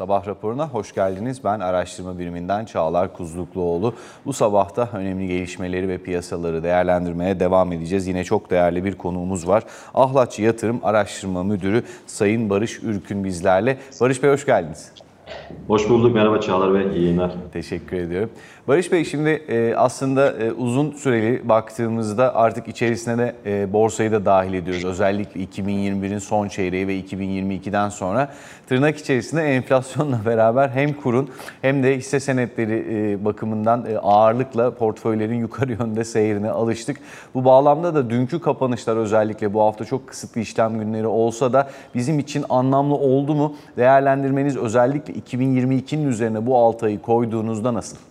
Sabah raporuna hoş geldiniz. Ben araştırma biriminden Çağlar Kuzlukluoğlu. Bu sabah da önemli gelişmeleri ve piyasaları değerlendirmeye devam edeceğiz. Yine çok değerli bir konuğumuz var. Ahlatçı Yatırım Araştırma Müdürü Sayın Barış Ürkün bizlerle. Barış Bey hoş geldiniz. Hoş bulduk. Merhaba Çağlar Bey. İyi yayınlar. Teşekkür ediyorum. Barış Bey şimdi e, aslında e, uzun süreli baktığımızda artık içerisine de e, borsayı da dahil ediyoruz. Özellikle 2021'in son çeyreği ve 2022'den sonra tırnak içerisinde enflasyonla beraber hem kurun hem de hisse senetleri bakımından ağırlıkla portföylerin yukarı yönde seyrine alıştık. Bu bağlamda da dünkü kapanışlar özellikle bu hafta çok kısıtlı işlem günleri olsa da bizim için anlamlı oldu mu? Değerlendirmeniz özellikle 2022'nin üzerine bu 6 ayı koyduğunuzda nasıl?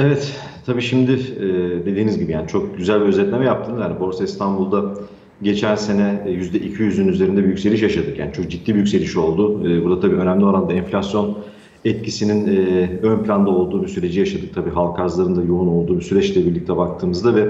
Evet, tabii şimdi e, dediğiniz gibi yani çok güzel bir özetleme yaptınız. Yani Borsa İstanbul'da geçen sene %200'ün üzerinde bir yükseliş yaşadık. Yani çok ciddi bir yükseliş oldu. E, burada tabii önemli oranda enflasyon etkisinin e, ön planda olduğu bir süreci yaşadık. Tabii halk arzlarının da yoğun olduğu bir süreçle birlikte baktığımızda ve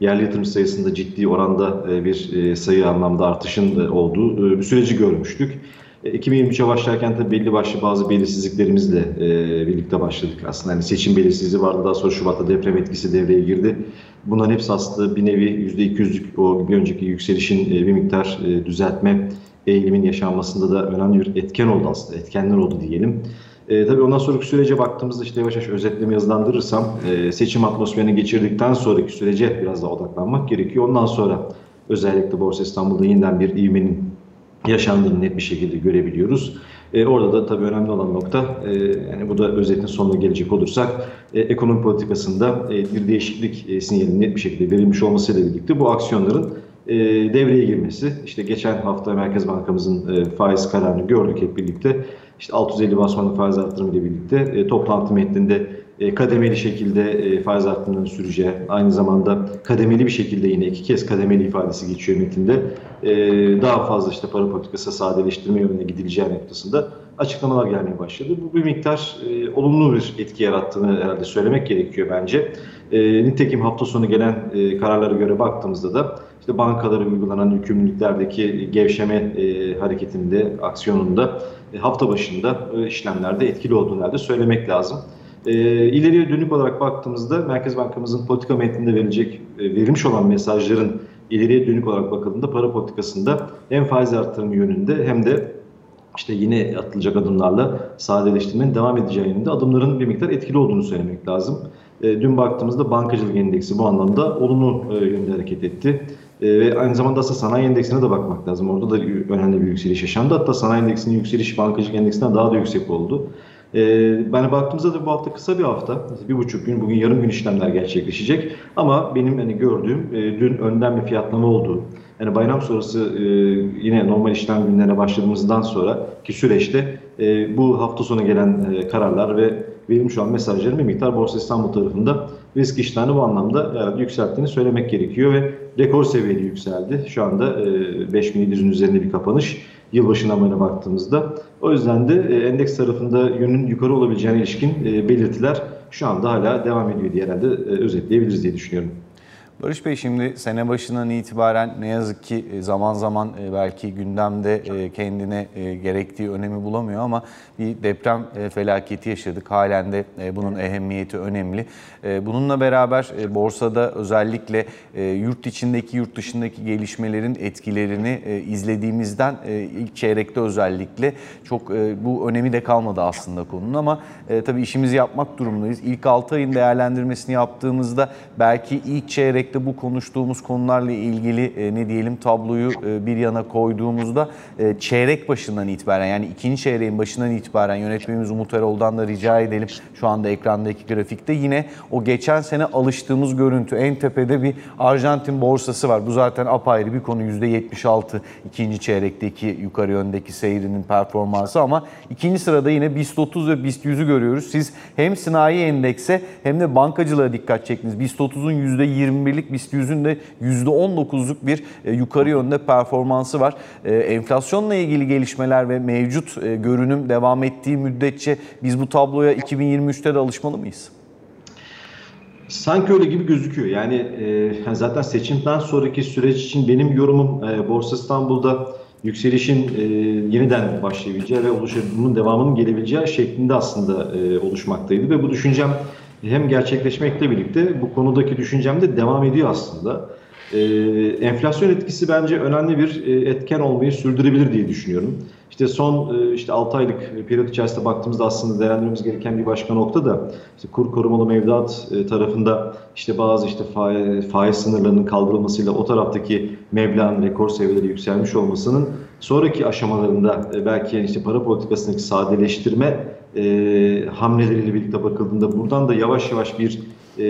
yerli yatırımcı sayısında ciddi oranda bir sayı anlamda artışın olduğu bir süreci görmüştük. 2023'e başlarken tabii belli başlı bazı belirsizliklerimizle e, birlikte başladık. Aslında yani seçim belirsizliği vardı. Daha sonra Şubat'ta deprem etkisi devreye girdi. Bunların hepsi aslında bir nevi %200'lük o bir önceki yükselişin e, bir miktar e, düzeltme eğilimin yaşanmasında da önemli bir etken oldu aslında. Etkenler oldu diyelim. E, tabii ondan sonraki sürece baktığımızda işte yavaş yavaş özetleme yazılandırırsam e, seçim atmosferini geçirdikten sonraki sürece biraz daha odaklanmak gerekiyor. Ondan sonra özellikle Borsa İstanbul'da yeniden bir ivmenin yaşandığını net bir şekilde görebiliyoruz. E, orada da tabii önemli olan nokta, e, yani bu da özetin sonuna gelecek olursak, e, ekonomi politikasında e, bir değişiklik e, sinyalinin net bir şekilde verilmiş olmasıyla birlikte bu aksiyonların e, devreye girmesi, işte geçen hafta Merkez Bankamızın e, faiz kararını gördük hep birlikte, işte 650 bas puanlık faiz artırımı ile birlikte e, toplantı metninde e, kademeli şekilde e, faiz artımlarının süreceği, aynı zamanda kademeli bir şekilde yine iki kez kademeli ifadesi geçiyor metinde, e, daha fazla işte para politikası sadeleştirme yönüne gidileceği noktasında açıklamalar gelmeye başladı. Bu bir miktar olumlu bir etki yarattığını herhalde söylemek gerekiyor bence. nitekim hafta sonu gelen kararlara göre baktığımızda da işte bankalara uygulanan yükümlülüklerdeki gevşeme hareketinde, aksiyonunda hafta başında işlemlerde etkili olduğunu herhalde söylemek lazım. E, ileriye dönük olarak baktığımızda Merkez Bankamızın politika metninde verilecek, e, verilmiş olan mesajların ileriye dönük olarak bakıldığında para politikasında hem faiz artırımı yönünde hem de işte yine atılacak adımlarla sadeleştirmenin devam edeceği yönünde adımların bir miktar etkili olduğunu söylemek lazım. E, dün baktığımızda bankacılık endeksi bu anlamda olumlu e, yönde hareket etti. E, ve aynı zamanda aslında sanayi endeksine de bakmak lazım. Orada da önemli bir yükseliş yaşandı. Hatta sanayi endeksinin yükselişi bankacılık endeksinden daha da yüksek oldu. Ee, ben baktığımızda da bu hafta kısa bir hafta. Bir buçuk gün, bugün yarım gün işlemler gerçekleşecek. Ama benim hani gördüğüm e, dün önden bir fiyatlama oldu. Yani bayram sonrası e, yine normal işlem günlerine başladığımızdan sonra ki süreçte e, bu hafta sonu gelen e, kararlar ve verilmiş olan mesajların bir miktar Borsa İstanbul tarafında risk iştahını bu anlamda herhalde yükselttiğini söylemek gerekiyor ve rekor seviyede yükseldi. Şu anda e, 5700'ün üzerinde bir kapanış yılbaşına böyle baktığımızda. O yüzden de e, endeks tarafında yönün yukarı olabileceğine ilişkin e, belirtiler şu anda hala devam ediyor diye herhalde e, özetleyebiliriz diye düşünüyorum. Barış Bey şimdi sene başından itibaren ne yazık ki e, zaman zaman e, belki gündemde e, kendine gerektiği önemi bulamıyor ama bir deprem felaketi yaşadık. Halen de bunun ehemmiyeti önemli. Bununla beraber borsada özellikle yurt içindeki yurt dışındaki gelişmelerin etkilerini izlediğimizden ilk çeyrekte özellikle çok bu önemi de kalmadı aslında konunun ama tabii işimizi yapmak durumundayız. İlk 6 ayın değerlendirmesini yaptığımızda belki ilk çeyrek çeyrekte bu konuştuğumuz konularla ilgili e, ne diyelim tabloyu e, bir yana koyduğumuzda e, çeyrek başından itibaren yani ikinci çeyreğin başından itibaren yönetmenimiz Umut Erol'dan da rica edelim. Şu anda ekrandaki grafikte yine o geçen sene alıştığımız görüntü en tepede bir Arjantin borsası var. Bu zaten apayrı bir konu %76 ikinci çeyrekteki yukarı yöndeki seyrinin performansı ama ikinci sırada yine BIST 30 ve BIST 100'ü görüyoruz. Siz hem sanayi endekse hem de bankacılığa dikkat çektiniz. BIST 30'un %21'lik senelik BIST 100'ün de %19'luk bir e, yukarı yönde performansı var. E, enflasyonla ilgili gelişmeler ve mevcut e, görünüm devam ettiği müddetçe biz bu tabloya 2023'te de alışmalı mıyız? Sanki öyle gibi gözüküyor. Yani e, zaten seçimden sonraki süreç için benim yorumum e, Borsa İstanbul'da yükselişin e, yeniden başlayabileceği ve oluşa, devamının gelebileceği şeklinde aslında e, oluşmaktaydı ve bu düşüncem hem gerçekleşmekle birlikte bu konudaki düşüncem de devam ediyor aslında. E, enflasyon etkisi bence önemli bir e, etken olmayı sürdürebilir diye düşünüyorum. İşte son e, işte 6 aylık periyot içerisinde baktığımızda aslında değerlendirmemiz gereken bir başka nokta da işte kur korumalı mevduat e, tarafında işte bazı işte faiz, faiz sınırlarının kaldırılmasıyla o taraftaki meblağın rekor seviyelere yükselmiş olmasının sonraki aşamalarında belki işte para politikasındaki sadeleştirme e, hamleleriyle birlikte bakıldığında buradan da yavaş yavaş bir e,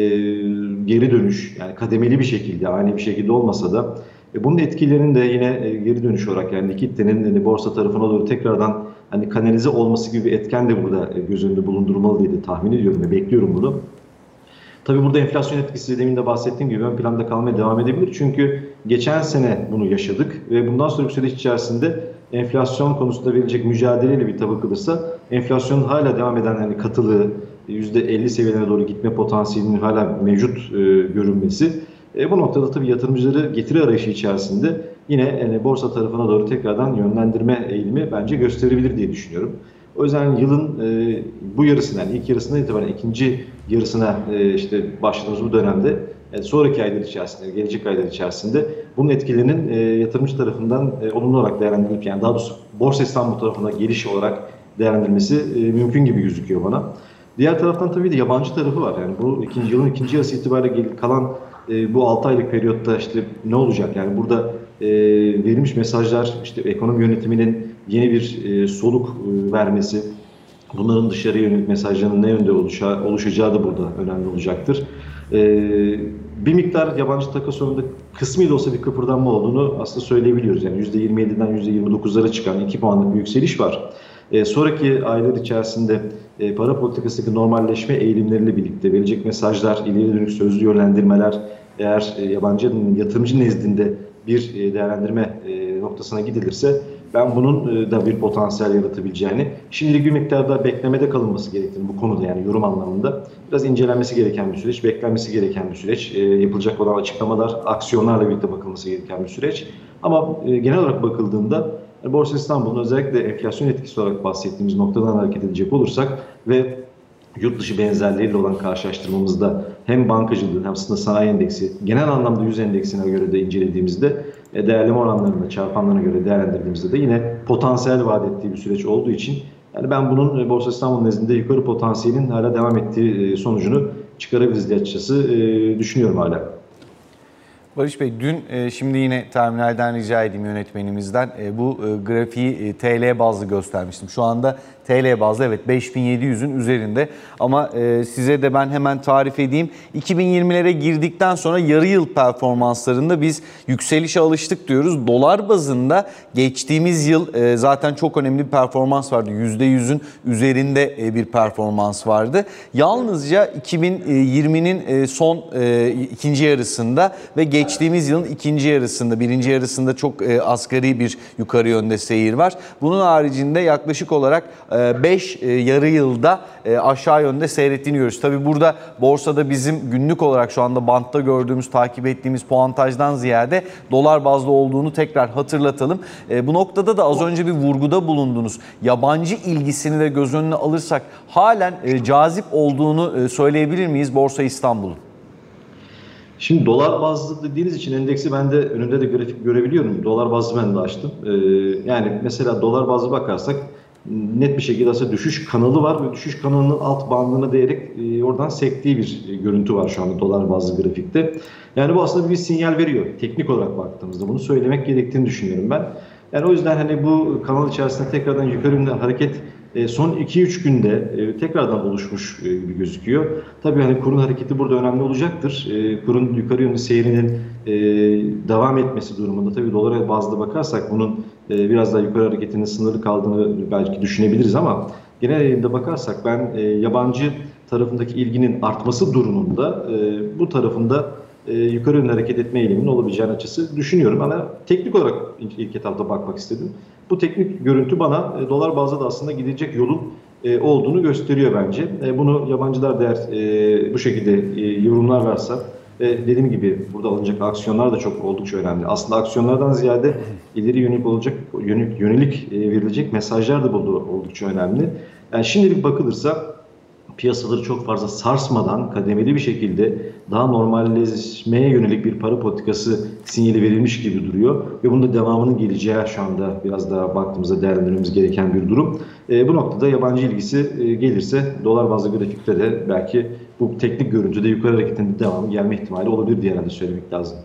geri dönüş yani kademeli bir şekilde aynı bir şekilde olmasa da e, bunun etkilerinin de yine e, geri dönüş olarak yani likiditenin hani borsa tarafına doğru tekrardan hani kanalize olması gibi bir etken de burada e, göz önünde bulundurmalı diye tahmin ediyorum ve bekliyorum bunu. Tabii burada enflasyon etkisi demin de bahsettiğim gibi ön planda kalmaya devam edebilir. Çünkü geçen sene bunu yaşadık ve bundan sonraki süreç içerisinde enflasyon konusunda verilecek mücadeleyle bir tabi kılırsa enflasyonun hala devam eden hani katılığı %50 seviyelerine doğru gitme potansiyelinin hala mevcut e, görünmesi e, bu noktada tabii yatırımcıları getiri arayışı içerisinde yine yani borsa tarafına doğru tekrardan yönlendirme eğilimi bence gösterebilir diye düşünüyorum. O yüzden yılın e, bu yarısından, yani ilk yarısından itibaren ikinci yarısına e, işte başladığımız bu dönemde yani sonraki aylar içerisinde, gelecek aylar içerisinde bunun etkilerinin e, yatırımcı tarafından e, olumlu olarak değerlendirilip yani daha doğrusu Borsa İstanbul tarafına geliş olarak değerlendirilmesi e, mümkün gibi gözüküyor bana. Diğer taraftan tabii de yabancı tarafı var. Yani bu ikinci yılın ikinci yarısı itibariyle kalan e, bu 6 aylık periyotta işte ne olacak? Yani burada e, verilmiş mesajlar işte ekonomi yönetiminin yeni bir soluk vermesi, bunların dışarıya yönelik mesajların ne yönde oluşa, oluşacağı da burada önemli olacaktır. Bir miktar yabancı takas sonunda kısmi de olsa bir kıpırdanma olduğunu aslında söyleyebiliyoruz. Yani %27'den %29'lara çıkan 2 puanlık bir yükseliş var. E, sonraki aylar içerisinde e, para politikasındaki normalleşme eğilimleriyle birlikte verecek mesajlar, ileri dönük sözlü yönlendirmeler eğer e, yabancı yatırımcı nezdinde bir e, değerlendirme e, noktasına gidilirse ben bunun e, da bir potansiyel yaratabileceğini, şimdilik bir miktarda beklemede kalınması gerektiğini bu konuda yani yorum anlamında biraz incelenmesi gereken bir süreç, beklenmesi gereken bir süreç, e, yapılacak olan açıklamalar, aksiyonlarla birlikte bakılması gereken bir süreç. Ama e, genel olarak bakıldığında Borsa İstanbul'un özellikle enflasyon etkisi olarak bahsettiğimiz noktadan hareket edecek olursak ve yurt dışı benzerleriyle olan karşılaştırmamızda hem bankacılığın hem aslında sanayi endeksi genel anlamda 100 endeksine göre de incelediğimizde e, değerleme oranlarında çarpanlarına göre değerlendirdiğimizde de yine potansiyel vaat ettiği bir süreç olduğu için yani ben bunun e, Borsa İstanbul nezdinde yukarı potansiyelin hala devam ettiği e, sonucunu çıkarabiliriz diye açıkçası düşünüyorum hala. Barış Bey dün e, şimdi yine terminalden rica edeyim yönetmenimizden e, bu e, grafiği TL bazlı göstermiştim. Şu anda TL bazlı evet 5700'ün üzerinde ama size de ben hemen tarif edeyim. 2020'lere girdikten sonra yarı yıl performanslarında biz yükselişe alıştık diyoruz. Dolar bazında geçtiğimiz yıl zaten çok önemli bir performans vardı. %100'ün üzerinde bir performans vardı. Yalnızca 2020'nin son ikinci yarısında ve geç geçtiğimiz yılın ikinci yarısında, birinci yarısında çok e, asgari bir yukarı yönde seyir var. Bunun haricinde yaklaşık olarak 5 e, e, yarı yılda e, aşağı yönde seyrettiğini görüyoruz. Tabi burada borsada bizim günlük olarak şu anda bantta gördüğümüz, takip ettiğimiz puantajdan ziyade dolar bazlı olduğunu tekrar hatırlatalım. E, bu noktada da az önce bir vurguda bulundunuz. Yabancı ilgisini de göz önüne alırsak halen e, cazip olduğunu e, söyleyebilir miyiz Borsa İstanbul'un? Şimdi dolar bazlı dediğiniz için endeksi ben de önünde de grafik görebiliyorum. Dolar bazlı ben de açtım. Ee, yani mesela dolar bazlı bakarsak net bir şekilde aslında düşüş kanalı var ve düşüş kanalının alt bandına değerek e, oradan sektiği bir görüntü var şu anda dolar bazlı grafikte. Yani bu aslında bir sinyal veriyor. Teknik olarak baktığımızda bunu söylemek gerektiğini düşünüyorum ben. Yani o yüzden hani bu kanal içerisinde tekrardan yukarı yönlü hareket e, son 2-3 günde e, tekrardan oluşmuş e, gibi gözüküyor. Tabii hani kurun hareketi burada önemli olacaktır. Kurun yukarı yönlü seyrinin devam etmesi durumunda tabii dolara bazda bakarsak bunun biraz daha yukarı hareketinin sınırlı kaldığını belki düşünebiliriz ama genel eğilimde bakarsak ben yabancı tarafındaki ilginin artması durumunda bu tarafında yukarı yönlü hareket etme eğiliminin olabileceğini açısı düşünüyorum. Ama teknik olarak ilk etapta bakmak istedim. Bu teknik görüntü bana e, dolar bazda da aslında gidecek yolun e, olduğunu gösteriyor bence. E, bunu yabancılar da eğer bu şekilde yorumlar varsa Ve dediğim gibi burada alınacak aksiyonlar da çok oldukça önemli. Aslında aksiyonlardan ziyade ileri yönelik olacak yönelik, yönelik e, verilecek mesajlar da burada oldukça önemli. Yani şimdilik bakılırsa piyasaları çok fazla sarsmadan kademeli bir şekilde daha normalleşmeye yönelik bir para politikası sinyali verilmiş gibi duruyor. Ve bunda devamının geleceği şu anda biraz daha baktığımızda değerlendirmemiz gereken bir durum. E, bu noktada yabancı ilgisi e, gelirse dolar bazlı grafikte de belki bu teknik görüntüde yukarı hareketinde devamı gelme ihtimali olabilir diye herhalde söylemek lazım.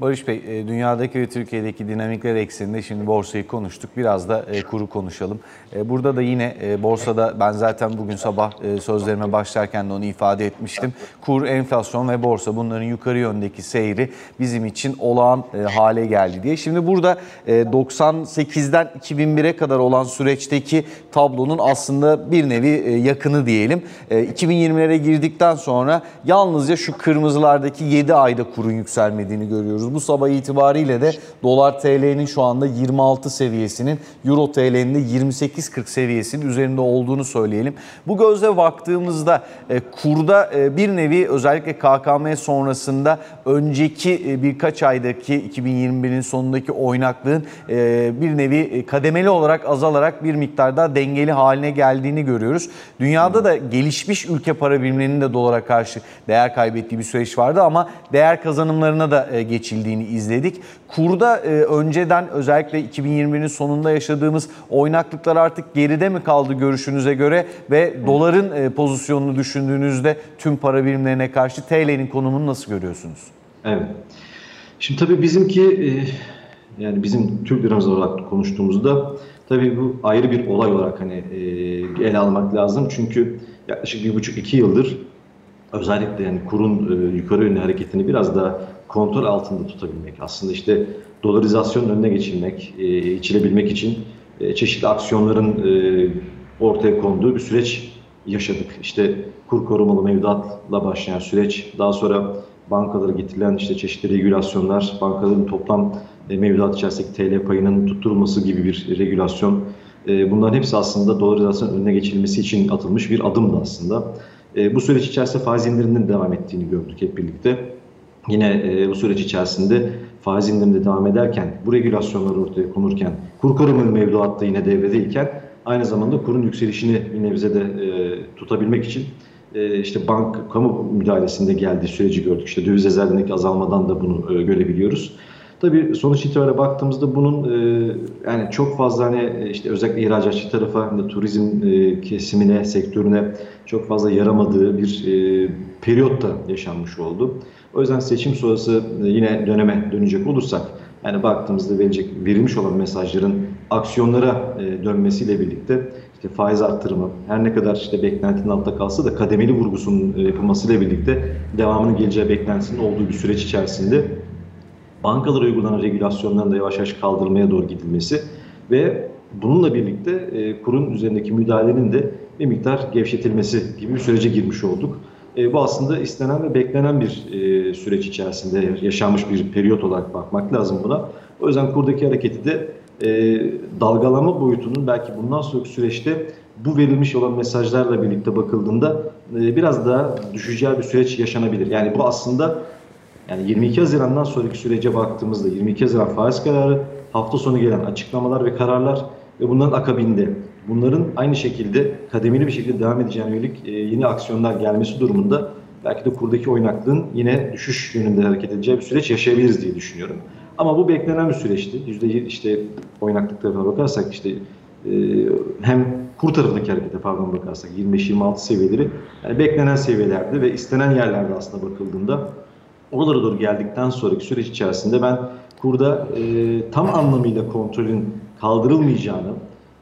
Barış Bey, e, dünyadaki ve Türkiye'deki dinamikler ekseninde şimdi borsayı konuştuk. Biraz da e, kuru konuşalım. E, burada da yine borsada ben zaten bugün sabah sözlerime başlarken de onu ifade etmiştim. Kur, enflasyon ve borsa bunların yukarı yöndeki seyri bizim için olağan hale geldi diye. Şimdi burada 98'den 2001'e kadar olan süreçteki tablonun aslında bir nevi yakını diyelim. 2020'lere girdikten sonra yalnızca şu kırmızılardaki 7 ayda kurun yükselmediğini görüyoruz görüyoruz. Bu sabah itibariyle de dolar TL'nin şu anda 26 seviyesinin, euro TL'nin de 28.40 seviyesinin üzerinde olduğunu söyleyelim. Bu gözle baktığımızda e, kurda e, bir nevi özellikle KKM sonrasında önceki e, birkaç aydaki 2021'in sonundaki oynaklığın e, bir nevi e, kademeli olarak azalarak bir miktar daha dengeli haline geldiğini görüyoruz. Dünyada da gelişmiş ülke para birimlerinin de dolara karşı değer kaybettiği bir süreç vardı ama değer kazanımlarına da e, geçildi geçildiğini izledik. Kurda e, önceden özellikle 2021'in sonunda yaşadığımız oynaklıklar artık geride mi kaldı görüşünüze göre ve doların e, pozisyonunu düşündüğünüzde tüm para birimlerine karşı TL'nin konumunu nasıl görüyorsunuz? Evet. Şimdi tabii bizimki e, yani bizim Türk liramız olarak konuştuğumuzda tabii bu ayrı bir olay olarak hani e, ele almak lazım. Çünkü yaklaşık bir buçuk iki yıldır özellikle yani kurun e, yukarı yönlü hareketini biraz daha kontrol altında tutabilmek. Aslında işte dolarizasyonun önüne geçilmek, e, içilebilmek için e, çeşitli aksiyonların e, ortaya konduğu bir süreç yaşadık. İşte kur korumalı mevduatla başlayan süreç, daha sonra bankalara getirilen işte çeşitli regülasyonlar, bankaların toplam e, mevduat içerisindeki TL payının tutturulması gibi bir regülasyon. E, bunların hepsi aslında dolarizasyon önüne geçilmesi için atılmış bir adımdı aslında. E, bu süreç içerisinde faiz indiriminin devam ettiğini gördük hep birlikte. Yine e, bu süreç içerisinde faiz indirimde devam ederken, bu regülasyonlar ortaya konurken, kur korumalı mevduat da yine devredeyken aynı zamanda kurun yükselişini yine bize de e, tutabilmek için e, işte bank kamu müdahalesinde geldiği süreci gördük. İşte döviz rezervindeki azalmadan da bunu e, görebiliyoruz. Tabii sonuç itibariyle baktığımızda bunun e, yani çok fazla hani e, işte özellikle ihracatçı tarafa, hani turizm e, kesimine, sektörüne çok fazla yaramadığı bir e, periyotta yaşanmış oldu. O yüzden seçim sonrası e, yine döneme dönecek olursak yani baktığımızda verecek, verilmiş olan mesajların aksiyonlara e, dönmesiyle birlikte işte faiz arttırımı her ne kadar işte beklentinin altta kalsa da kademeli vurgusunun e, yapılmasıyla birlikte devamının geleceği beklentisinin olduğu bir süreç içerisinde bankalara uygulanan regülasyonların da yavaş yavaş kaldırılmaya doğru gidilmesi ve bununla birlikte kurun üzerindeki müdahalenin de bir miktar gevşetilmesi gibi bir sürece girmiş olduk. E, bu aslında istenen ve beklenen bir e, süreç içerisinde yaşanmış bir periyot olarak bakmak lazım buna. O yüzden kurdaki hareketi de e, dalgalama boyutunun belki bundan sonraki süreçte bu verilmiş olan mesajlarla birlikte bakıldığında e, biraz daha düşeceği bir süreç yaşanabilir. Yani bu aslında yani 22 Haziran'dan sonraki sürece baktığımızda 22 Haziran faiz kararı, hafta sonu gelen açıklamalar ve kararlar ve bunların akabinde bunların aynı şekilde kademeli bir şekilde devam edeceğine yönelik e, yeni aksiyonlar gelmesi durumunda belki de kurdaki oynaklığın yine düşüş yönünde hareket edeceği bir süreç yaşayabiliriz diye düşünüyorum. Ama bu beklenen bir süreçti. Yüzde işte oynaklık tarafına bakarsak işte e, hem kur tarafındaki harekete pardon bakarsak 25-26 seviyeleri yani beklenen seviyelerdi ve istenen yerlerde aslında bakıldığında oralara doğru geldikten sonraki süreç içerisinde ben kurda e, tam anlamıyla kontrolün kaldırılmayacağını,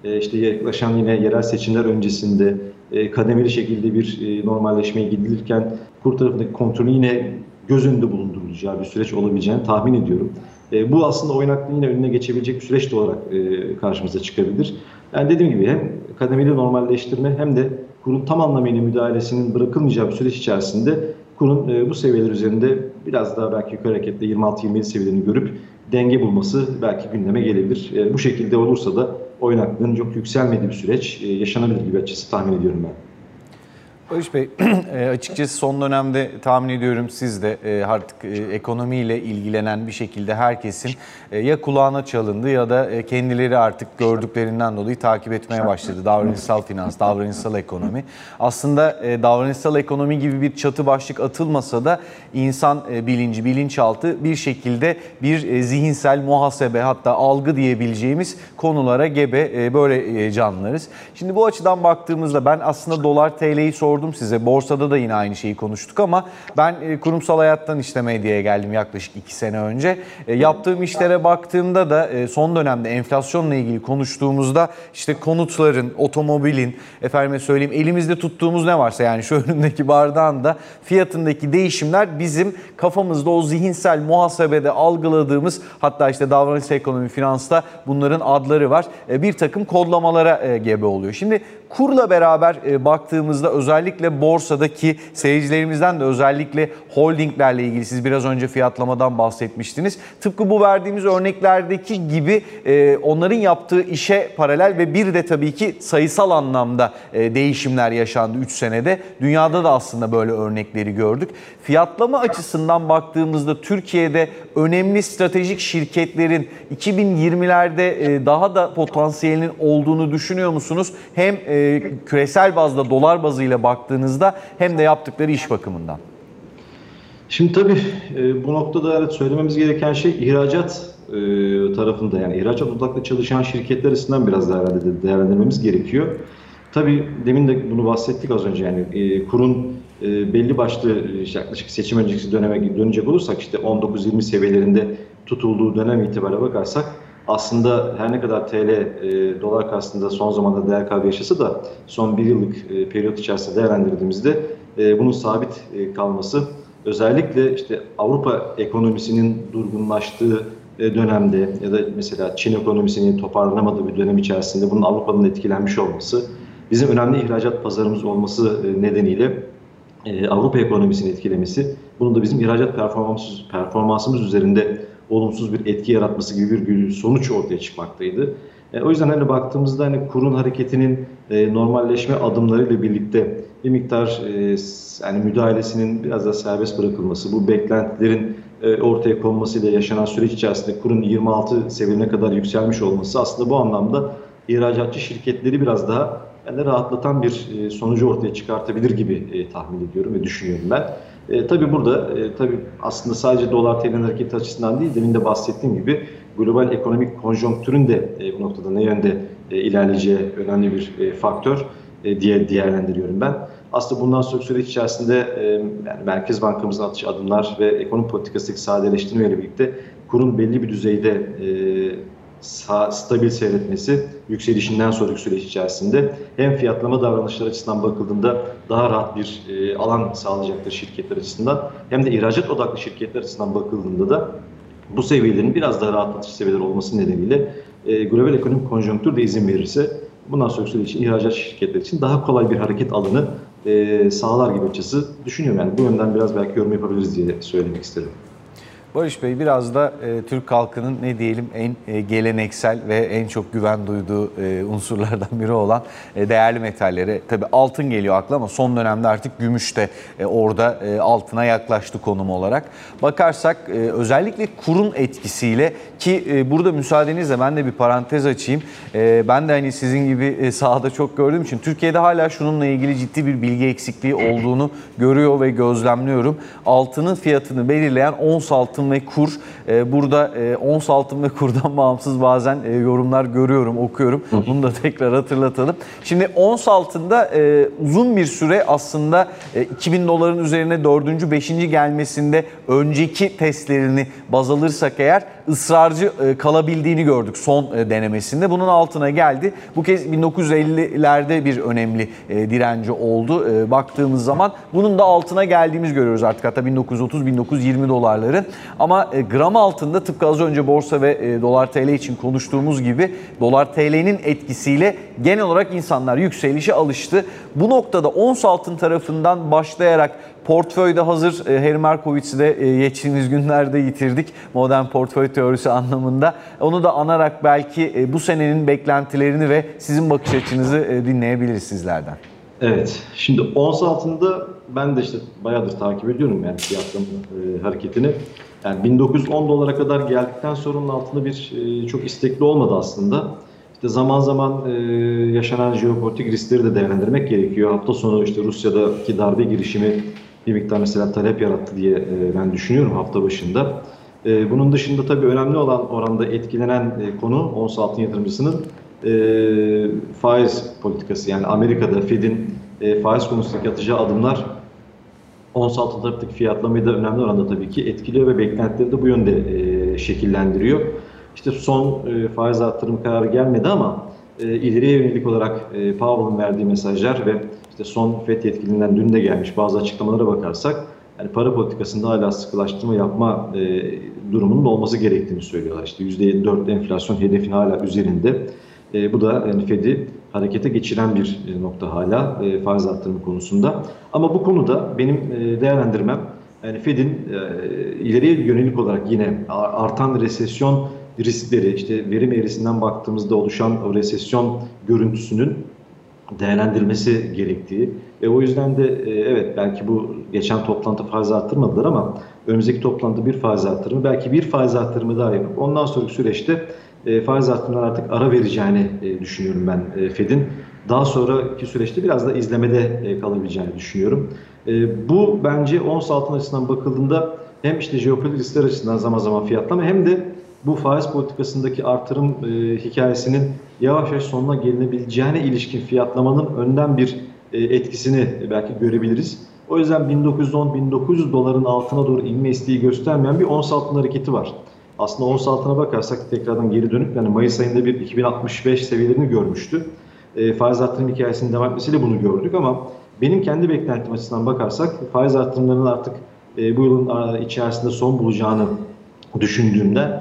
e, işte yaklaşan yine yerel seçimler öncesinde e, kademeli şekilde bir e, normalleşmeye gidilirken kur tarafındaki kontrolü yine göz önünde bulundurulacağı bir süreç olabileceğini tahmin ediyorum. Bu aslında oynaklığın yine önüne geçebilecek bir süreç de olarak karşımıza çıkabilir. Yani dediğim gibi hem kademeli normalleştirme hem de kurun tam anlamıyla müdahalesinin bırakılmayacağı bir süreç içerisinde kurun bu seviyeler üzerinde biraz daha belki yukarı hareketle 26-27 seviyelerini görüp denge bulması belki gündeme gelebilir. Bu şekilde olursa da oynaklığın çok yükselmediği bir süreç e, yaşanabilir gibi açısı tahmin ediyorum ben. Barış Bey, e, açıkçası son dönemde tahmin ediyorum siz de e, artık e, ekonomiyle ilgilenen bir şekilde herkesin ya kulağına çalındı ya da kendileri artık gördüklerinden dolayı takip etmeye başladı. Davranışsal finans, davranışsal ekonomi. Aslında davranışsal ekonomi gibi bir çatı başlık atılmasa da insan bilinci, bilinçaltı bir şekilde bir zihinsel muhasebe hatta algı diyebileceğimiz konulara gebe böyle canlılarız. Şimdi bu açıdan baktığımızda ben aslında dolar TL'yi sordum size. Borsada da yine aynı şeyi konuştuk ama ben e, kurumsal hayattan işte medyaya geldim yaklaşık iki sene önce. E, yaptığım işlere baktığımda da e, son dönemde enflasyonla ilgili konuştuğumuzda işte konutların, otomobilin, efendime söyleyeyim elimizde tuttuğumuz ne varsa yani şu önündeki bardağın da fiyatındaki değişimler bizim kafamızda o zihinsel muhasebede algıladığımız hatta işte davranış ekonomi, finansta bunların adları var. Bir takım kodlamalara gebe oluyor. Şimdi kurla beraber e, baktığımızda özellikle borsadaki seyircilerimizden de özellikle holdinglerle ilgili siz biraz önce fiyatlamadan bahsetmiştiniz. Tıpkı bu verdiğimiz örneklerdeki gibi e, onların yaptığı işe paralel ve bir de tabii ki sayısal anlamda e, değişimler yaşandı 3 senede. Dünyada da aslında böyle örnekleri gördük. Fiyatlama açısından baktığımızda Türkiye'de önemli stratejik şirketlerin 2020'lerde e, daha da potansiyelinin olduğunu düşünüyor musunuz? Hem e, küresel bazda dolar bazıyla baktığınızda hem de yaptıkları iş bakımından. Şimdi tabii e, bu noktada evet söylememiz gereken şey ihracat e, tarafında yani ihracat odaklı çalışan şirketler açısından biraz değerlendirmemiz gerekiyor. Tabii demin de bunu bahsettik az önce yani e, kurun e, belli başlı yaklaşık seçim öncesi döneme dönecek olursak işte 19-20 seviyelerinde tutulduğu dönem itibariyle bakarsak aslında her ne kadar TL e, dolar karşısında son zamanda değer kaybı yaşasa da son bir yıllık e, periyot içerisinde değerlendirdiğimizde e, bunun sabit e, kalması özellikle işte Avrupa ekonomisinin durgunlaştığı e, dönemde ya da mesela Çin ekonomisinin toparlanamadığı bir dönem içerisinde bunun Avrupa'nın etkilenmiş olması, bizim önemli ihracat pazarımız olması e, nedeniyle e, Avrupa ekonomisini etkilemesi, bunun da bizim ihracat performansımız, performansımız üzerinde olumsuz bir etki yaratması gibi bir sonuç ortaya çıkmaktaydı. o yüzden hani baktığımızda hani kurun hareketinin normalleşme adımlarıyla birlikte bir miktar yani müdahalesinin biraz da serbest bırakılması, bu beklentilerin ortaya konmasıyla yaşanan süreç içerisinde kurun 26 seviyene kadar yükselmiş olması aslında bu anlamda ihracatçı şirketleri biraz daha yani rahatlatan bir sonucu ortaya çıkartabilir gibi tahmin ediyorum ve düşünüyorum ben. E, tabii burada e, tabii aslında sadece dolar TL hareketi açısından değil demin de bahsettiğim gibi global ekonomik konjonktürün de e, bu noktada ne yönde e, ilerleyeceği önemli bir e, faktör e, diye değerlendiriyorum ben. Aslında bundan sonraki süreç içerisinde e, yani Merkez Bankamızın atış adımlar ve ekonomi politikasındaki sadeleştirmeyle birlikte kurun belli bir düzeyde e, stabil seyretmesi yükselişinden sonraki süreç içerisinde hem fiyatlama davranışları açısından bakıldığında daha rahat bir e, alan sağlayacaktır şirketler açısından hem de ihracat odaklı şirketler açısından bakıldığında da bu seviyelerin biraz daha rahatlatıcı seviyeler olması nedeniyle e, global ekonomik konjonktür de izin verirse bundan sonraki süreç için ihracat şirketler için daha kolay bir hareket alanı e, sağlar gibi açısı düşünüyorum. Yani bu yönden biraz belki yorum yapabiliriz diye söylemek istedim. Barış Bey biraz da e, Türk halkının ne diyelim en e, geleneksel ve en çok güven duyduğu e, unsurlardan biri olan e, değerli metallere. Tabi altın geliyor akla ama son dönemde artık gümüş de e, orada e, altına yaklaştı konum olarak. Bakarsak e, özellikle kurun etkisiyle ki e, burada müsaadenizle ben de bir parantez açayım. E, ben de hani sizin gibi e, sahada çok gördüğüm için Türkiye'de hala şununla ilgili ciddi bir bilgi eksikliği olduğunu görüyor ve gözlemliyorum. Altının fiyatını belirleyen ons altın altın ve kur. E, burada e, ons altın ve kurdan bağımsız bazen e, yorumlar görüyorum, okuyorum. Bunu da tekrar hatırlatalım. Şimdi ons altında e, uzun bir süre aslında e, 2000 doların üzerine 4. 5. gelmesinde önceki testlerini baz alırsak eğer ısrarcı e, kalabildiğini gördük son e, denemesinde. Bunun altına geldi. Bu kez 1950'lerde bir önemli e, direnci oldu. Baktığımız zaman bunun da altına geldiğimiz görüyoruz artık. Hatta 1930-1920 dolarların. Ama gram altında tıpkı az önce borsa ve dolar TL için konuştuğumuz gibi dolar TL'nin etkisiyle genel olarak insanlar yükselişe alıştı. Bu noktada ons altın tarafından başlayarak Portföyde hazır e, Harry Markowitz'i de e, geçtiğimiz günlerde yitirdik modern portföy teorisi anlamında. Onu da anarak belki e, bu senenin beklentilerini ve sizin bakış açınızı dinleyebiliriz sizlerden. Evet. Şimdi ons altında ben de işte bayağıdır takip ediyorum yani fiyatlama e, hareketini. Yani 1910 dolara kadar geldikten sonra onun altında bir çok istekli olmadı aslında. İşte zaman zaman yaşanan jeopolitik riskleri de değerlendirmek gerekiyor. Hafta sonu işte Rusya'daki darbe girişimi bir miktar mesela talep yarattı diye e, ben düşünüyorum hafta başında. E, bunun dışında tabii önemli olan oranda etkilenen e, konu ons altın yatırımcısının faiz politikası. Yani Amerika'da Fed'in faiz konusundaki atacağı adımlar ons altın taraftaki fiyatlamayı da önemli oranda tabii ki etkiliyor ve beklentileri de bu yönde şekillendiriyor. İşte son faiz artırım kararı gelmedi ama ileriye yönelik olarak e, Powell'ın verdiği mesajlar ve işte son FED yetkilinden dün de gelmiş bazı açıklamalara bakarsak yani para politikasında hala sıkılaştırma yapma e, durumunun olması gerektiğini söylüyorlar. İşte %4 enflasyon hedefin hala üzerinde. E, bu da yani Fed'i harekete geçiren bir e, nokta hala e, faiz arttırımı konusunda. Ama bu konuda benim e, değerlendirmem yani Fed'in e, ileriye yönelik olarak yine artan resesyon riskleri, işte verim eğrisinden baktığımızda oluşan o resesyon görüntüsünün değerlendirmesi gerektiği ve o yüzden de e, evet belki bu geçen toplantı faiz arttırmadılar ama önümüzdeki toplantı bir faiz arttırımı belki bir faiz arttırımı daha yapıp ondan sonraki süreçte e, faiz arttırımlar artık ara vereceğini e, düşünüyorum ben Fed'in. Daha sonraki süreçte biraz da izlemede kalabileceğini düşünüyorum. Bu bence ons altın açısından bakıldığında hem işte jeopolitik riskler açısından zaman zaman fiyatlama hem de bu faiz politikasındaki artırım e, hikayesinin yavaş yavaş sonuna gelinebileceğine ilişkin fiyatlamanın önden bir e, etkisini belki görebiliriz. O yüzden 1910-1900 doların altına doğru inme isteği göstermeyen bir ons altın hareketi var. Aslında ons altına bakarsak tekrardan geri dönüp yani Mayıs ayında bir 2065 seviyelerini görmüştü. E, faiz artırım hikayesinin devam etmesiyle bunu gördük ama benim kendi beklentim açısından bakarsak faiz artırımlarının artık e, bu yılın içerisinde son bulacağını düşündüğümde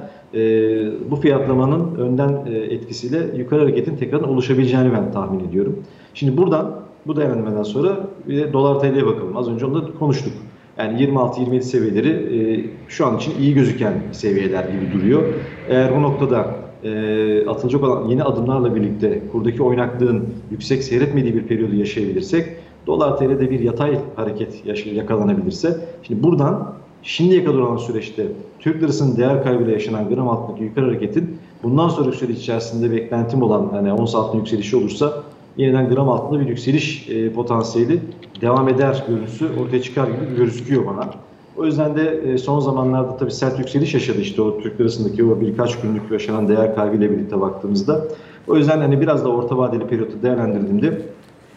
bu fiyatlamanın önden e, etkisiyle yukarı hareketin tekrar oluşabileceğini ben tahmin ediyorum. Şimdi buradan bu değerlendirmeden sonra bir de dolar TL'ye bakalım. Az önce onu da konuştuk. Yani 26-27 seviyeleri e, şu an için iyi gözüken seviyeler gibi duruyor. Eğer bu noktada e, atılacak olan yeni adımlarla birlikte kurdaki oynaklığın yüksek seyretmediği bir periyodu yaşayabilirsek dolar TL'de bir yatay hareket yakalanabilirse şimdi buradan şimdiye kadar olan süreçte Türk lirasının değer kaybıyla yaşanan gram altındaki yukarı hareketin bundan sonraki süreç içerisinde beklentim olan yani ons altında yükselişi olursa yeniden gram altında bir yükseliş e, potansiyeli devam eder görüntüsü ortaya çıkar gibi gözüküyor bana. O yüzden de e, son zamanlarda tabii sert yükseliş yaşadı işte o Türk lirasındaki o birkaç günlük yaşanan değer kaybıyla birlikte baktığımızda. O yüzden hani biraz da orta vadeli periyotu değerlendirdiğimde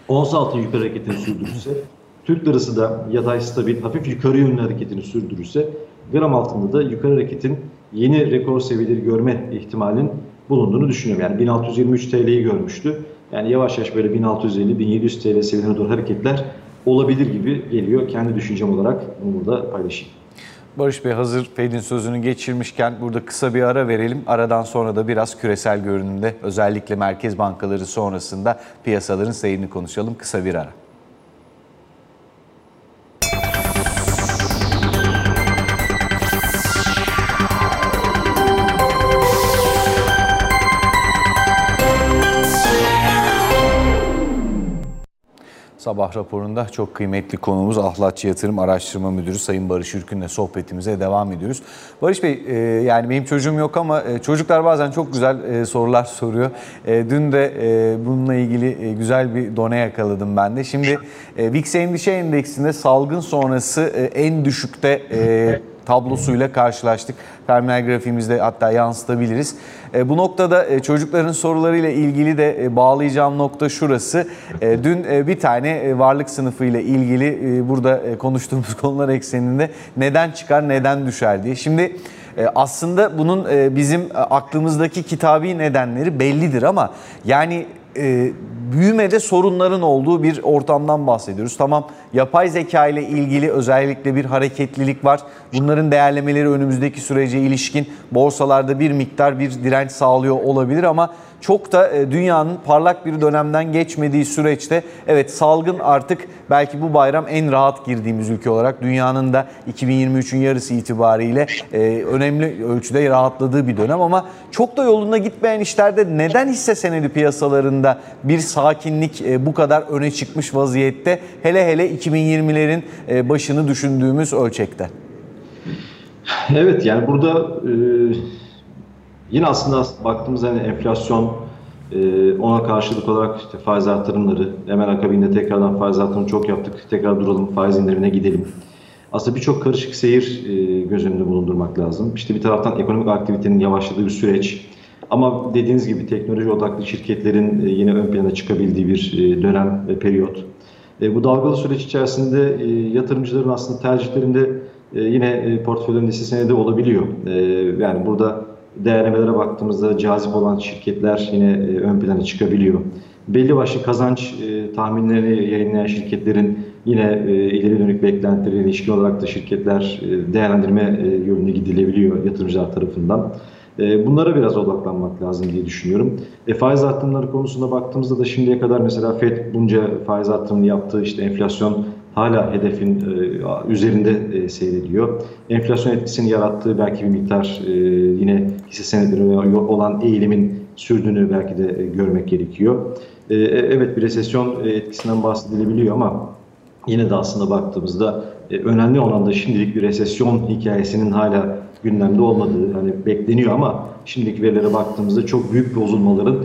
ons altı yukarı hareketini sürdürürse Türk lirası da yatay stabil hafif yukarı yönlü hareketini sürdürürse gram altında da yukarı hareketin yeni rekor seviyeleri görme ihtimalinin bulunduğunu düşünüyorum. Yani 1623 TL'yi görmüştü. Yani yavaş yavaş böyle 1650-1700 TL seviyelerine doğru hareketler olabilir gibi geliyor. Kendi düşüncem olarak bunu burada paylaşayım. Barış Bey hazır Fed'in sözünü geçirmişken burada kısa bir ara verelim. Aradan sonra da biraz küresel görünümde özellikle merkez bankaları sonrasında piyasaların seyrini konuşalım. Kısa bir ara. Sabah raporunda çok kıymetli konumuz Ahlatçı Yatırım Araştırma Müdürü Sayın Barış Ürkün'le sohbetimize devam ediyoruz. Barış Bey e, yani benim çocuğum yok ama e, çocuklar bazen çok güzel e, sorular soruyor. Dün de bununla ilgili güzel bir done yakaladım ben de. Şimdi VIX Endişe Endeksinde salgın sonrası en düşükte tablosuyla karşılaştık. Terminal grafiğimizde hatta yansıtabiliriz. E, bu noktada e, çocukların sorularıyla ilgili de e, bağlayacağım nokta şurası. E, dün bir tane e, varlık sınıfıyla ilgili burada konuştuğumuz konular ekseninde neden çıkar neden düşer diye. Şimdi aslında bunun bizim aklımızdaki kitabi nedenleri bellidir ama yani e, büyümede sorunların olduğu bir ortamdan bahsediyoruz. Tamam yapay zeka ile ilgili özellikle bir hareketlilik var. Bunların değerlemeleri önümüzdeki sürece ilişkin borsalarda bir miktar bir direnç sağlıyor olabilir ama çok da e, dünyanın parlak bir dönemden geçmediği süreçte evet salgın artık belki bu bayram en rahat girdiğimiz ülke olarak dünyanın da 2023'ün yarısı itibariyle e, önemli ölçüde rahatladığı bir dönem ama çok da yolunda gitmeyen işlerde neden hisse senedi piyasalarında bir sakinlik e, bu kadar öne çıkmış vaziyette hele hele 2020'lerin e, başını düşündüğümüz ölçekte? Evet yani burada e, yine aslında baktığımızda hani enflasyon e, ona karşılık olarak işte faiz artırımları hemen akabinde tekrardan faiz artırımı çok yaptık. Tekrar duralım faiz indirimine gidelim. Aslında birçok karışık seyir e, göz önünde bulundurmak lazım. İşte bir taraftan ekonomik aktivitenin yavaşladığı bir süreç. Ama dediğiniz gibi teknoloji odaklı şirketlerin e, yine ön plana çıkabildiği bir e, dönem ve periyot. E, bu dalgalı süreç içerisinde e, yatırımcıların aslında tercihlerinde e, yine e, portföylerinde senedi olabiliyor. E, yani burada değerlemelere baktığımızda cazip olan şirketler yine e, ön plana çıkabiliyor. Belli başlı kazanç e, tahminlerini yayınlayan şirketlerin yine e, ileri dönük beklentilerine ilişkin olarak da şirketler e, değerlendirme e, yönüne gidilebiliyor yatırımcılar tarafından. E, bunlara biraz odaklanmak lazım diye düşünüyorum. E, faiz artımları konusunda baktığımızda da şimdiye kadar mesela FED bunca faiz artımını yaptığı işte enflasyon hala hedefin e, üzerinde e, seyrediyor. Enflasyon etkisini yarattığı belki bir miktar e, yine hisse senetleri olan eğilimin sürdüğünü belki de görmek gerekiyor. Evet bir resesyon etkisinden bahsedilebiliyor ama yine de aslında baktığımızda önemli olan da şimdilik bir resesyon hikayesinin hala gündemde olmadığı, hani bekleniyor ama şimdiki verilere baktığımızda çok büyük bozulmaların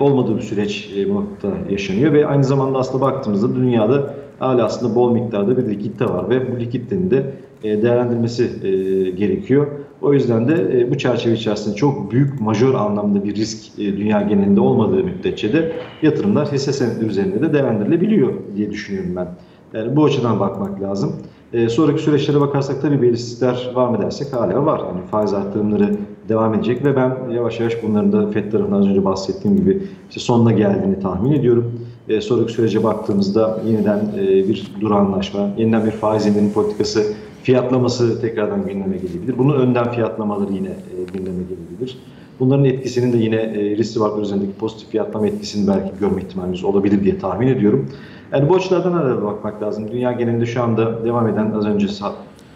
olmadığı bir süreç bu noktada yaşanıyor ve aynı zamanda aslında baktığımızda dünyada hala aslında bol miktarda bir likitte var ve bu likittenin de e, değerlendirmesi e, gerekiyor. O yüzden de e, bu çerçeve içerisinde çok büyük majör anlamda bir risk dünya genelinde olmadığı müddetçe de yatırımlar hisse senetleri üzerinde de değerlendirilebiliyor diye düşünüyorum ben. Yani bu açıdan bakmak lazım. E, sonraki süreçlere bakarsak tabii belirsizlikler var mı dersek hala var. Yani faiz artırımları devam edecek ve ben yavaş yavaş bunların da FED tarafından az önce bahsettiğim gibi işte sonuna geldiğini tahmin ediyorum. E, sonraki sürece baktığımızda yeniden e, bir duranlaşma, yeniden bir faiz indirim politikası fiyatlaması tekrardan gündeme gelebilir. Bunun önden fiyatlamaları yine e, gündeme gelebilir. Bunların etkisinin de yine e, risk varlıklar üzerindeki pozitif fiyatlama etkisini belki görme ihtimalimiz olabilir diye tahmin ediyorum. Yani bu açılardan herhalde bakmak lazım. Dünya genelinde şu anda devam eden az önce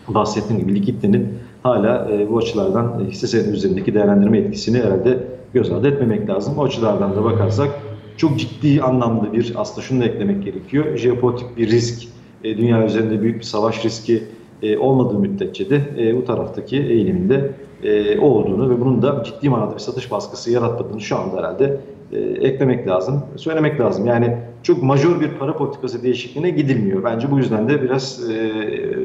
bahsettiğim gibi likiditenin hala e, bu açılardan hisse senedi üzerindeki değerlendirme etkisini herhalde göz ardı etmemek lazım. O açılardan da bakarsak çok ciddi anlamda bir aslında şunu da eklemek gerekiyor. Jeopolitik bir risk, e, dünya üzerinde büyük bir savaş riski e, olmadığı müddetçe de e, bu taraftaki eğiliminde e, olduğunu ve bunun da ciddi manada bir satış baskısı yaratmadığını şu anda herhalde e, eklemek lazım, söylemek lazım. Yani çok majör bir para politikası değişikliğine gidilmiyor. Bence bu yüzden de biraz e,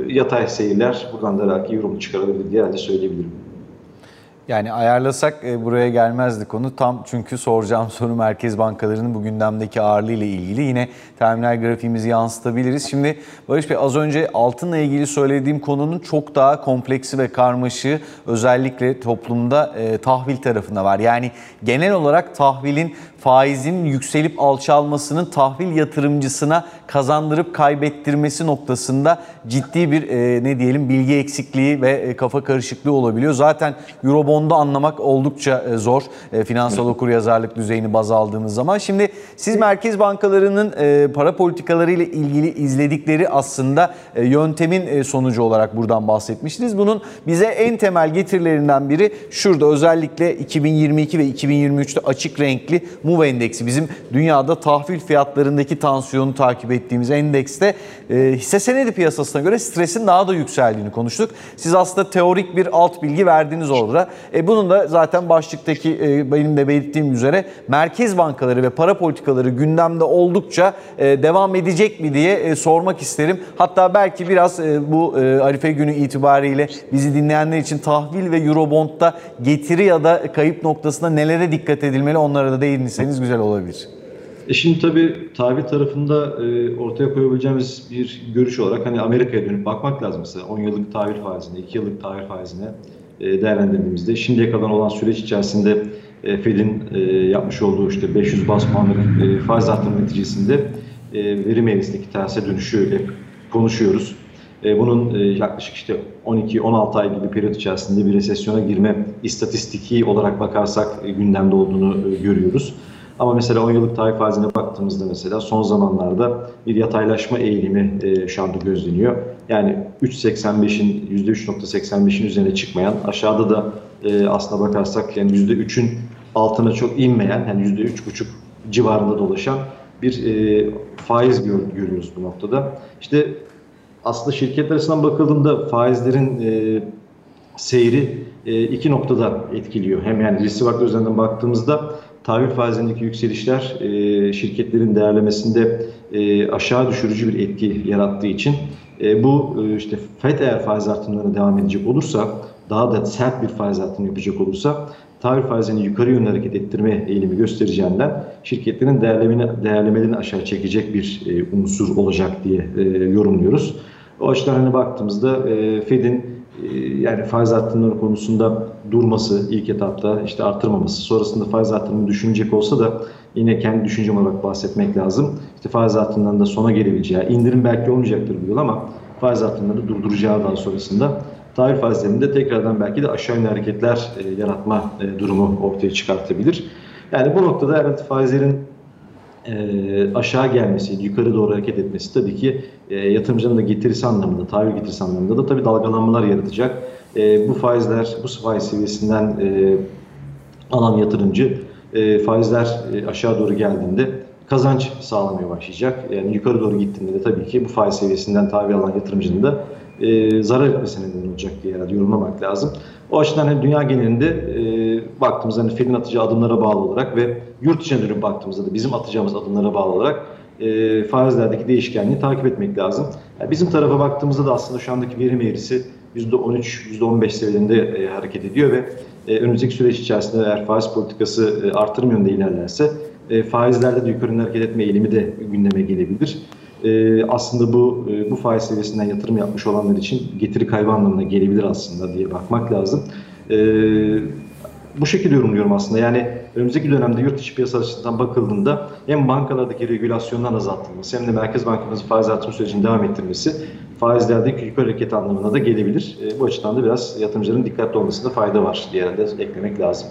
yatay seyirler buradan da belki yorum çıkarılabilir diye herhalde söyleyebilirim. Yani ayarlasak e, buraya gelmezdi konu. Tam çünkü soracağım soru merkez bankalarının bu gündemdeki ağırlığı ile ilgili. Yine terminal grafiğimizi yansıtabiliriz. Şimdi Barış Bey az önce altınla ilgili söylediğim konunun çok daha kompleksi ve karmaşığı özellikle toplumda e, tahvil tarafında var. Yani genel olarak tahvilin faizin yükselip alçalmasının tahvil yatırımcısına kazandırıp kaybettirmesi noktasında ciddi bir e, ne diyelim bilgi eksikliği ve e, kafa karışıklığı olabiliyor. Zaten Eurobond'u anlamak oldukça e, zor e, finansal okuryazarlık düzeyini baz aldığımız zaman. Şimdi siz merkez bankalarının e, para politikaları ile ilgili izledikleri aslında yöntemin sonucu olarak buradan bahsetmiştiniz. Bunun bize en temel getirilerinden biri şurada özellikle 2022 ve 2023'te açık renkli MUV endeksi bizim dünyada tahvil fiyatlarındaki tansiyonu takip ettiğimiz endekste hisse senedi piyasasına göre stresin daha da yükseldiğini konuştuk. Siz aslında teorik bir alt bilgi verdiniz orada. E, bunun da zaten başlıktaki e, benim de belirttiğim üzere merkez bankaları ve para politikaları gündemde oldukça e, devam edecek mi diye e, sormak isterim. Hatta belki biraz e, bu e, Arife günü itibariyle bizi dinleyenler için tahvil ve Eurobond'da getiri ya da kayıp noktasında nelere dikkat edilmeli onlara da değinirseniz güzel olabilir. E şimdi tabii tahvil tarafında e, ortaya koyabileceğimiz bir görüş olarak hani Amerika'ya dönüp bakmak lazım mesela 10 yıllık tahvil faizine, 2 yıllık tahvil faizine değerlendirdiğimizde şimdiye kadar olan süreç içerisinde e, Fed'in e, yapmış olduğu işte 500 bas puanlık e, faiz artırma neticesinde e, verim eğrisindeki terse dönüşü hep konuşuyoruz. E, bunun e, yaklaşık işte 12-16 ay gibi periyot içerisinde bir resesyona girme istatistiki olarak bakarsak e, gündemde olduğunu e, görüyoruz. Ama mesela 10 yıllık tahvil faizine baktığımızda mesela son zamanlarda bir yataylaşma eğilimi e, şu anda gözleniyor. Yani 3.85'in %3.85'in üzerine çıkmayan aşağıda da e, aslına bakarsak yani %3'ün altına çok inmeyen yani %3.5 civarında dolaşan bir e, faiz gör, görüyoruz bu noktada. İşte aslında şirketler açısından bakıldığında faizlerin e, seyri e, iki noktada etkiliyor. Hem yani risk vakti üzerinden baktığımızda tahvil faizindeki yükselişler e, şirketlerin değerlemesinde e, aşağı düşürücü bir etki yarattığı için e, bu e, işte FED eğer faiz artımlarına devam edecek olursa daha da sert bir faiz artımı yapacak olursa tahvil faizini yukarı yönlü hareket ettirme eğilimi göstereceğinden şirketlerin değerlemeni, değerlemelerini aşağı çekecek bir e, unsur olacak diye e, yorumluyoruz. O açıdan hani baktığımızda e, Fed'in e, yani faiz artımları konusunda durması ilk etapta işte artırmaması sonrasında faiz artırımını düşünecek olsa da yine kendi düşüncem olarak bahsetmek lazım. İşte faiz artımlarında sona gelebileceği, indirim belki olmayacaktır bu yıl ama faiz artımlarını durduracağı daha sonrasında tahvil faizlerinde tekrardan belki de aşağı yönlü hareketler e, yaratma e, durumu ortaya çıkartabilir. Yani bu noktada evet faizlerin e, aşağı gelmesi, yukarı doğru hareket etmesi tabii ki e, yatırımcının da getirisi anlamında, tahvil getirisi anlamında da tabii dalgalanmalar yaratacak. E, bu faizler, bu faiz seviyesinden e, alan yatırımcı e, faizler e, aşağı doğru geldiğinde kazanç sağlamaya başlayacak. Yani yukarı doğru gittiğinde de tabii ki bu faiz seviyesinden tahvil alan yatırımcının da e, zarar etmesine neden olacak diye herhalde yorumlamak lazım. O açıdan hani dünya genelinde e, baktığımızda hani Fed'in atacağı adımlara bağlı olarak ve yurt içine dönüp baktığımızda da bizim atacağımız adımlara bağlı olarak faizlerdeki değişkenliği takip etmek lazım. Yani bizim tarafa baktığımızda da aslında şu andaki verim eğrisi %13, %15 seviyelerinde hareket ediyor ve e, önümüzdeki süreç içerisinde eğer faiz politikası e, artırım yönünde ilerlerse e, faizlerde de yukarı hareket etme eğilimi de gündeme gelebilir. Aslında bu bu faiz seviyesinden yatırım yapmış olanlar için getiri kaybı anlamına gelebilir aslında diye bakmak lazım. Bu şekilde yorumluyorum aslında. Yani önümüzdeki dönemde yurt dışı piyasa açısından bakıldığında hem bankalardaki regülasyondan azaltılması hem de Merkez Bankamızın faiz artım sürecini devam ettirmesi faizlerdeki yukarı hareket anlamına da gelebilir. E, bu açıdan da biraz yatırımcıların dikkatli olmasında fayda var diye eklemek lazım.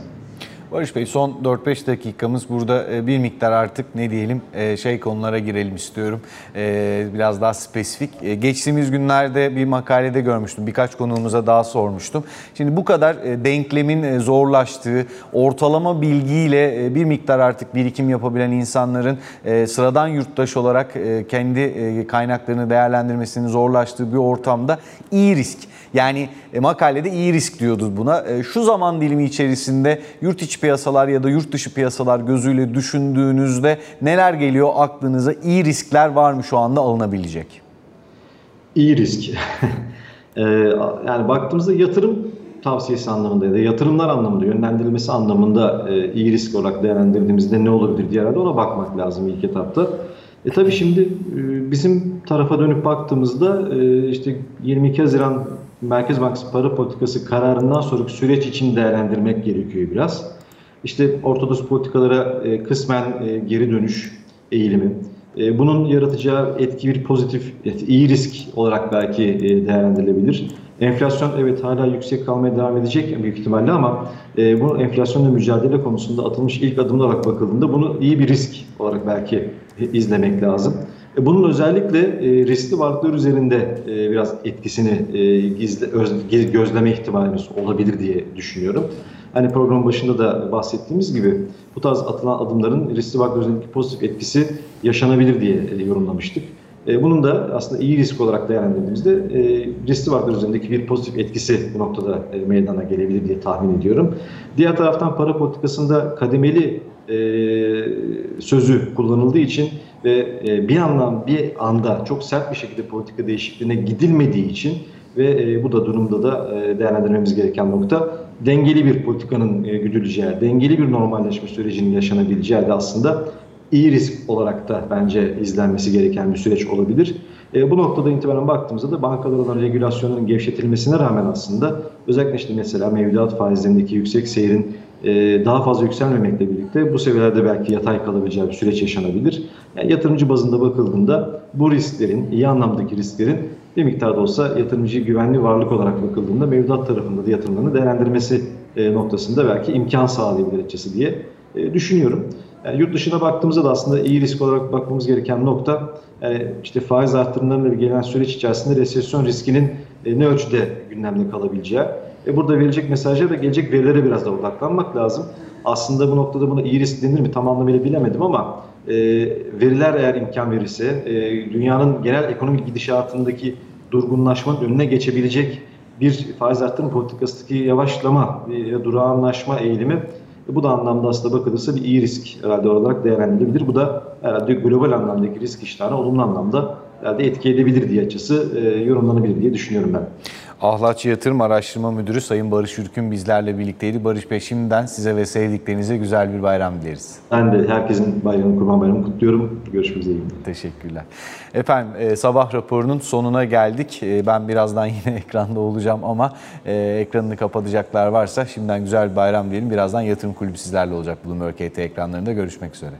Barış Bey son 4-5 dakikamız burada e, bir miktar artık ne diyelim e, şey konulara girelim istiyorum. E, biraz daha spesifik. Geçtiğimiz günlerde bir makalede görmüştüm. Birkaç konuğumuza daha sormuştum. Şimdi bu kadar denklemin zorlaştığı, ortalama bilgiyle bir miktar artık birikim yapabilen insanların sıradan yurttaş olarak kendi kaynaklarını değerlendirmesinin zorlaştığı bir ortamda iyi risk yani e, makalede iyi risk diyordu buna. E, şu zaman dilimi içerisinde yurt içi piyasalar ya da yurt dışı piyasalar gözüyle düşündüğünüzde neler geliyor aklınıza? İyi riskler var mı şu anda alınabilecek? İyi risk. e, yani baktığımızda yatırım tavsiyesi anlamında ya da yatırımlar anlamında yönlendirilmesi anlamında e, iyi risk olarak değerlendirdiğimizde ne olabilir diye herhalde ona bakmak lazım ilk etapta. E tabii şimdi e, bizim tarafa dönüp baktığımızda e, işte 22 Haziran Merkez Bankası para politikası kararından sonraki süreç için değerlendirmek gerekiyor biraz. İşte ortodoks politikalara e, kısmen e, geri dönüş eğilimi, e, bunun yaratacağı etki bir pozitif, iyi risk olarak belki e, değerlendirilebilir. Enflasyon evet hala yüksek kalmaya devam edecek büyük ihtimalle ama e, bu enflasyonla mücadele konusunda atılmış ilk adım olarak bakıldığında bunu iyi bir risk olarak belki izlemek lazım. E, bunun özellikle e, riskli varlıklar üzerinde e, biraz etkisini gizle, gözleme ihtimalimiz olabilir diye düşünüyorum. Hani program başında da bahsettiğimiz gibi bu tarz atılan adımların riskli varlıklar üzerindeki pozitif etkisi yaşanabilir diye yorumlamıştık. Bunun da aslında iyi risk olarak değerlendirdiğimizde riskli varlıklar üzerindeki bir pozitif etkisi bu noktada meydana gelebilir diye tahmin ediyorum. Diğer taraftan para politikasında kademeli sözü kullanıldığı için ve e, bir anlam bir anda çok sert bir şekilde politika değişikliğine gidilmediği için ve e, bu da durumda da e, değerlendirmemiz gereken nokta dengeli bir politikanın güdüleceği, dengeli bir normalleşme sürecinin yaşanabileceği de aslında iyi risk olarak da bence izlenmesi gereken bir süreç olabilir. E, bu noktada itibaren baktığımızda da bankalar olan gevşetilmesine rağmen aslında özellikle işte mesela mevduat faizlerindeki yüksek seyrin e, daha fazla yükselmemekle birlikte bu seviyelerde belki yatay kalabileceği bir süreç yaşanabilir. Yani yatırımcı bazında bakıldığında bu risklerin, iyi anlamdaki risklerin bir miktar da olsa yatırımcı güvenli varlık olarak bakıldığında mevduat tarafında da yatırımlarını değerlendirmesi e, noktasında belki imkan sağlayabilir açısı diye e, düşünüyorum. Yani yurt dışına baktığımızda da aslında iyi risk olarak bakmamız gereken nokta yani işte faiz artırımlarıyla gelen süreç içerisinde resesyon riskinin e, ne ölçüde gündemde kalabileceği. E, burada verecek mesajlara ve gelecek verilere biraz da odaklanmak lazım. Aslında bu noktada buna iyi risk denir mi tam anlamıyla bilemedim ama e, veriler eğer imkan verirse e, dünyanın genel ekonomik gidişatındaki durgunlaşmanın önüne geçebilecek bir faiz artırım politikasındaki yavaşlama, e, durağanlaşma eğilimi e, bu da anlamda aslında bakılırsa bir iyi risk herhalde olarak değerlendirilebilir. Bu da herhalde global anlamdaki risk iştahına olumlu anlamda herhalde etki edebilir diye açısı e, yorumlanabilir diye düşünüyorum ben. Ahlatçı Yatırım Araştırma Müdürü Sayın Barış Ürkün bizlerle birlikteydi. Barış Bey şimdiden size ve sevdiklerinize güzel bir bayram dileriz. Ben de herkesin bayramı, kurban bayramı kutluyorum. Görüşmek üzere. Teşekkürler. Efendim e, sabah raporunun sonuna geldik. E, ben birazdan yine ekranda olacağım ama e, ekranını kapatacaklar varsa şimdiden güzel bir bayram diyelim. Birazdan Yatırım Kulübü sizlerle olacak Bloomberg HT ekranlarında. Görüşmek üzere.